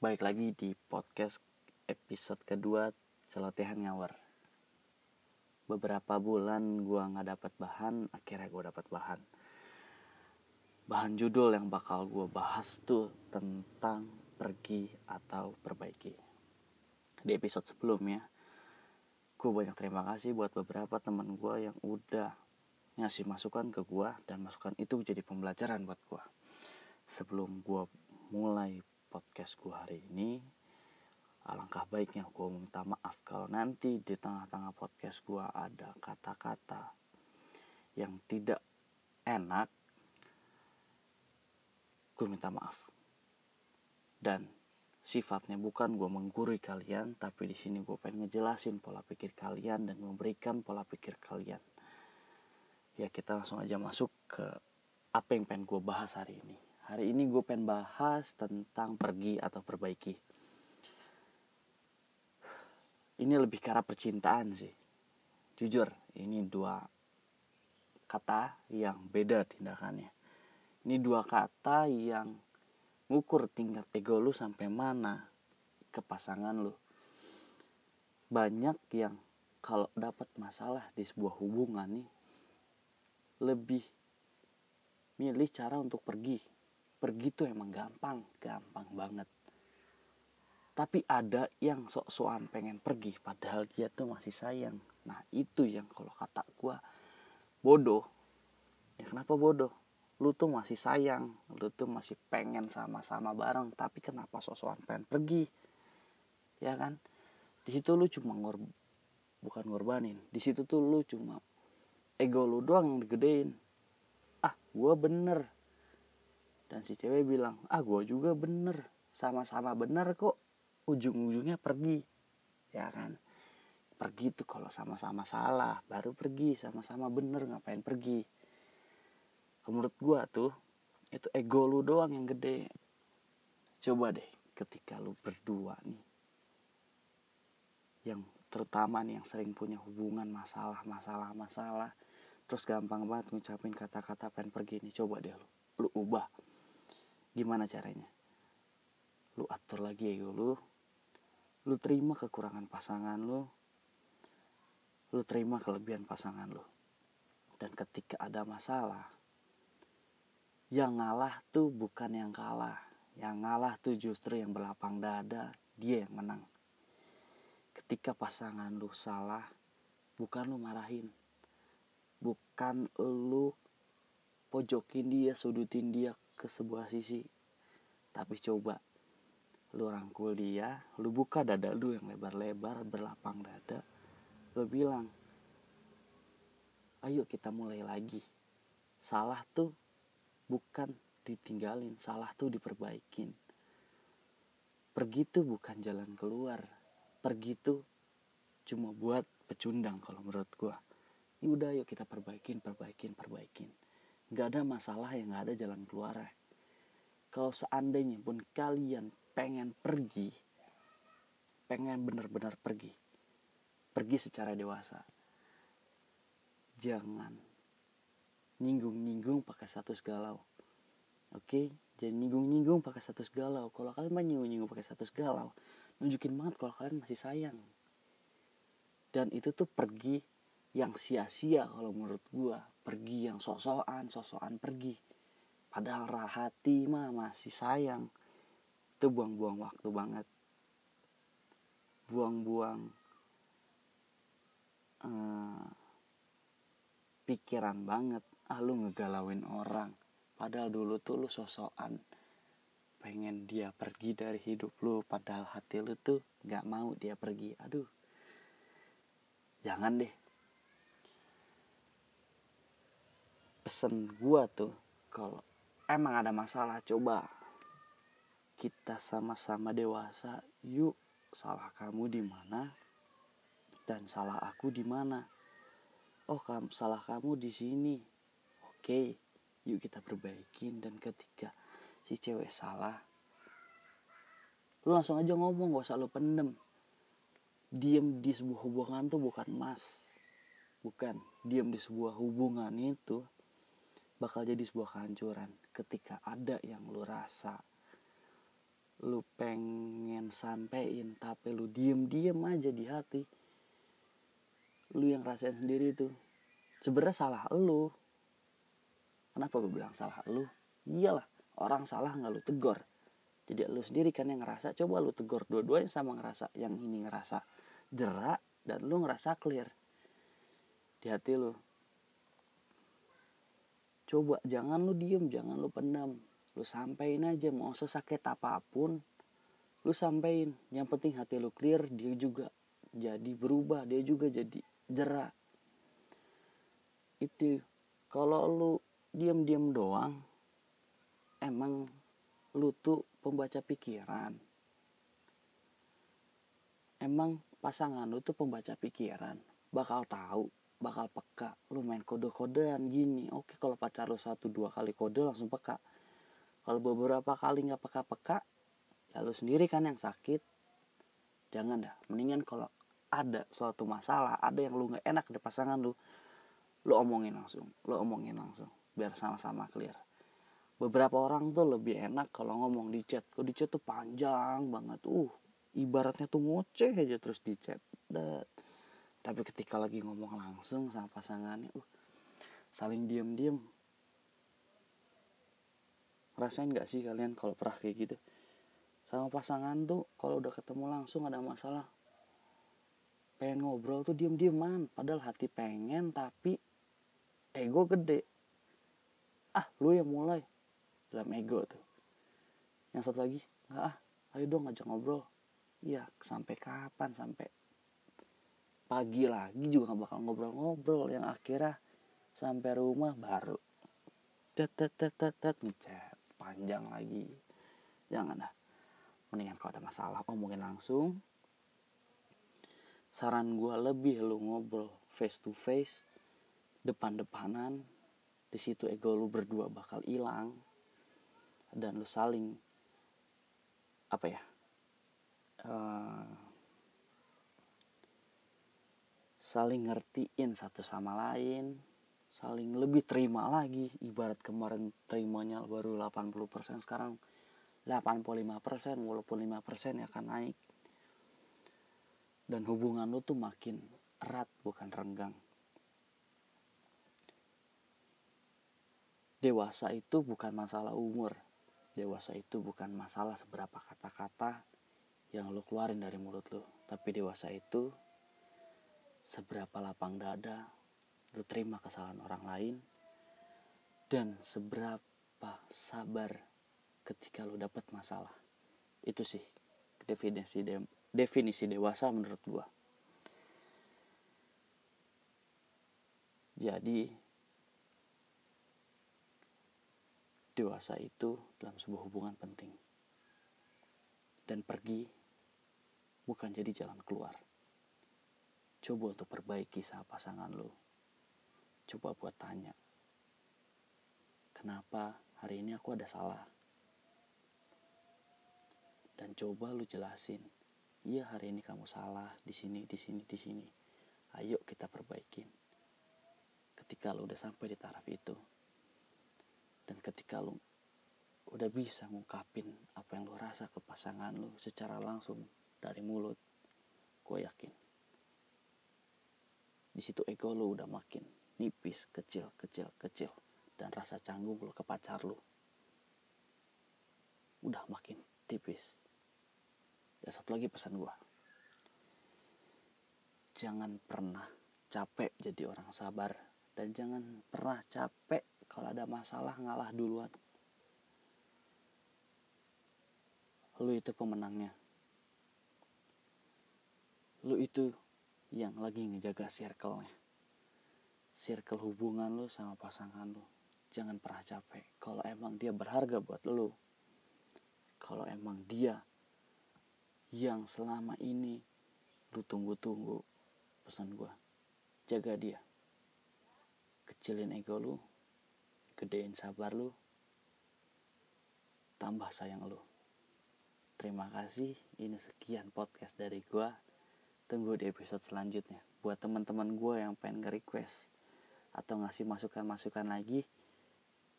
Baik lagi di podcast episode kedua celotehan ngawur. Beberapa bulan gue gak dapat bahan Akhirnya gue dapat bahan. Bahan judul yang bakal gue bahas tuh Tentang pergi atau perbaiki. Di episode sebelumnya Gue banyak terima kasih buat beberapa teman gue yang udah ngasih masukan ke gue Dan masukan itu jadi pembelajaran buat gue Sebelum gue mulai podcast gue hari ini alangkah baiknya gue minta maaf kalau nanti di tengah-tengah podcast gue ada kata-kata yang tidak enak. Gue minta maaf. Dan sifatnya bukan gue menggurui kalian tapi di sini gue pengen ngejelasin pola pikir kalian dan memberikan pola pikir kalian. Ya kita langsung aja masuk ke apa yang pengen gue bahas hari ini Hari ini gue pengen bahas tentang pergi atau perbaiki. Ini lebih arah percintaan sih. Jujur, ini dua kata yang beda tindakannya. Ini dua kata yang ngukur tingkat ego lu sampai mana ke pasangan lu. Banyak yang kalau dapat masalah di sebuah hubungan nih lebih milih cara untuk pergi pergi tuh emang gampang gampang banget. Tapi ada yang sok-sokan pengen pergi padahal dia tuh masih sayang. Nah itu yang kalau kata gue bodoh. Ya kenapa bodoh? Lu tuh masih sayang lu tuh masih pengen sama-sama bareng tapi kenapa sok-sokan pengen pergi? Ya kan? Di situ lu cuma ngor bukan ngorbanin di situ tuh lu cuma ego lu doang yang digedein. Ah gue bener dan si cewek bilang ah gue juga bener. Sama-sama bener kok. Ujung-ujungnya pergi. Ya kan? Pergi tuh kalau sama-sama salah baru pergi. Sama-sama bener ngapain pergi? Menurut gue tuh itu ego lu doang yang gede. Coba deh ketika lu berdua nih yang terutama nih yang sering punya hubungan masalah masalah masalah terus gampang banget ngucapin kata-kata pengen pergi nih coba deh lu lu ubah gimana caranya? Lu atur lagi ego lu lu terima kekurangan pasangan lu. Lu terima kelebihan pasangan lu. Dan ketika ada masalah yang ngalah tuh bukan yang kalah. Yang ngalah tuh justru yang berlapang dada dia yang menang. Ketika pasangan lu salah bukan lu marahin. Bukan lu pojokin dia sudutin dia ke sebuah sisi. Tapi coba lu rangkul dia lu buka dada lu yang lebar-lebar berlapang dada lu bilang ayo kita mulai lagi. Salah tuh bukan ditinggalin salah tuh diperbaikin. Pergi tuh bukan jalan keluar pergi tuh cuma buat pecundang kalau menurut gua. Ini udah yuk kita perbaikin perbaikin perbaikin nggak ada masalah yang nggak ada jalan keluar ya. kalau seandainya pun kalian pengen pergi pengen benar-benar pergi pergi secara dewasa jangan nyinggung-nyinggung pakai status galau. Oke? Jangan nyinggung-nyinggung pakai status galau. Kalau kalian mah nyinggung-nyinggung pakai status galau nunjukin banget kalau kalian masih sayang. Dan itu tuh pergi yang sia-sia kalau menurut gua pergi yang sosokan sosokan pergi. Padahal hati mah masih sayang. Itu buang-buang waktu banget. Buang-buang uh, pikiran banget. Ah lu ngegalauin orang. Padahal dulu tuh lu sosokan pengen dia pergi dari hidup lu. Padahal hati lu tuh nggak mau dia pergi. Aduh. Jangan deh pesen gua tuh kalau emang ada masalah coba kita sama-sama dewasa yuk salah kamu di mana dan salah aku di mana? Oh kamu salah kamu di sini. Oke yuk kita perbaikin dan ketika si cewek salah lu langsung aja ngomong gak usah lu pendem. Diem di sebuah hubungan tuh bukan emas bukan. Diem di sebuah hubungan itu bakal jadi sebuah kehancuran ketika ada yang lu rasa lu pengen sampein tapi lu diem-diem aja di hati lu yang rasain sendiri tuh sebenarnya salah lu. Kenapa gue bilang salah lu? Iyalah orang salah nggak lu tegur. Jadi lu sendiri kan yang ngerasa coba lu tegur dua-duanya sama ngerasa yang ini ngerasa jerak dan lu ngerasa clear di hati lu coba jangan lu diem jangan lu pendam. Lu sampein aja mau sesakit apa pun lu sampein. Yang penting hati lu clear dia juga jadi berubah dia juga jadi jerak itu kalau lu diam-diam doang emang lu tuh pembaca pikiran. Emang pasangan lu tuh pembaca pikiran bakal tahu bakal peka. Lu main kode-kodean gini. Oke kalau pacar lu satu dua kali kode langsung peka. Kalau beberapa kali nggak peka-peka ya lu sendiri kan yang sakit. Jangan dah. Mendingan kalau ada suatu masalah ada yang lu nggak enak di pasangan lu lu omongin langsung. Lu omongin langsung biar sama-sama clear. Beberapa orang tuh lebih enak kalau ngomong di chat. Kalau di chat tuh panjang banget. Uh ibaratnya tuh ngoceh aja terus di chat. Tapi ketika lagi ngomong langsung sama pasangannya uh saling diem-diem. Rasain gak sih kalian kalau pernah kayak gitu? Sama pasangan tuh kalau udah ketemu langsung ada masalah. Pengen ngobrol tuh diem dieman padahal hati pengen tapi ego gede. Ah lu yang mulai. Dalam ego tuh. Yang satu lagi nggak ah ayo dong ngajak ngobrol. Iya sampai kapan? Sampai pagi lagi juga nggak bakal ngobrol-ngobrol. Yang akhirnya sampai rumah baru. Tet tet panjang lagi. Jangan dah. Mendingan kalau ada masalah ngomongin langsung. Saran gue lebih lu ngobrol face to face depan-depanan. Di situ ego lu berdua bakal hilang. Dan lu saling apa ya uh, saling ngertiin satu sama lain saling lebih terima lagi. Ibarat kemarin terimanya baru 80% sekarang 85% walaupun 5% ya akan naik. Dan hubungan lu tuh makin erat bukan renggang. Dewasa itu bukan masalah umur. Dewasa itu bukan masalah seberapa kata-kata yang lu keluarin dari mulut lu. Tapi dewasa itu seberapa lapang dada lu terima kesalahan orang lain dan seberapa sabar ketika lu dapat masalah. Itu sih definisi de definisi dewasa menurut gua. Jadi dewasa itu dalam sebuah hubungan penting. Dan pergi bukan jadi jalan keluar coba untuk perbaiki sama pasangan lu. Coba buat tanya kenapa hari ini aku ada salah? Dan coba lu jelasin iya hari ini kamu salah di sini di sini di sini. Ayo kita perbaikin. Ketika lu udah sampai di taraf itu dan ketika lu udah bisa ngungkapin apa yang lu rasa ke pasangan lu secara langsung dari mulut gue yakin di situ ego lu udah makin nipis, kecil, kecil, kecil. Dan rasa canggung lo ke pacar lo. Udah makin tipis. Dan satu lagi pesan gue. Jangan pernah capek jadi orang sabar. Dan jangan pernah capek kalau ada masalah ngalah duluan. Lu itu pemenangnya. Lu itu yang lagi ngejaga circle-nya. Circle hubungan lu sama pasangan lu. Jangan pernah capek. Kalau emang dia berharga buat lu kalau emang dia yang selama ini lu tunggu-tunggu pesan gue jaga dia. Kecilin ego lu gedein sabar lu tambah sayang lu. Terima kasih. Ini sekian podcast dari gue tunggu di episode selanjutnya. Buat teman-teman gue yang pengen nge-request atau ngasih masukan-masukan lagi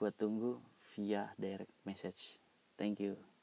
gue tunggu via direct message. Thank you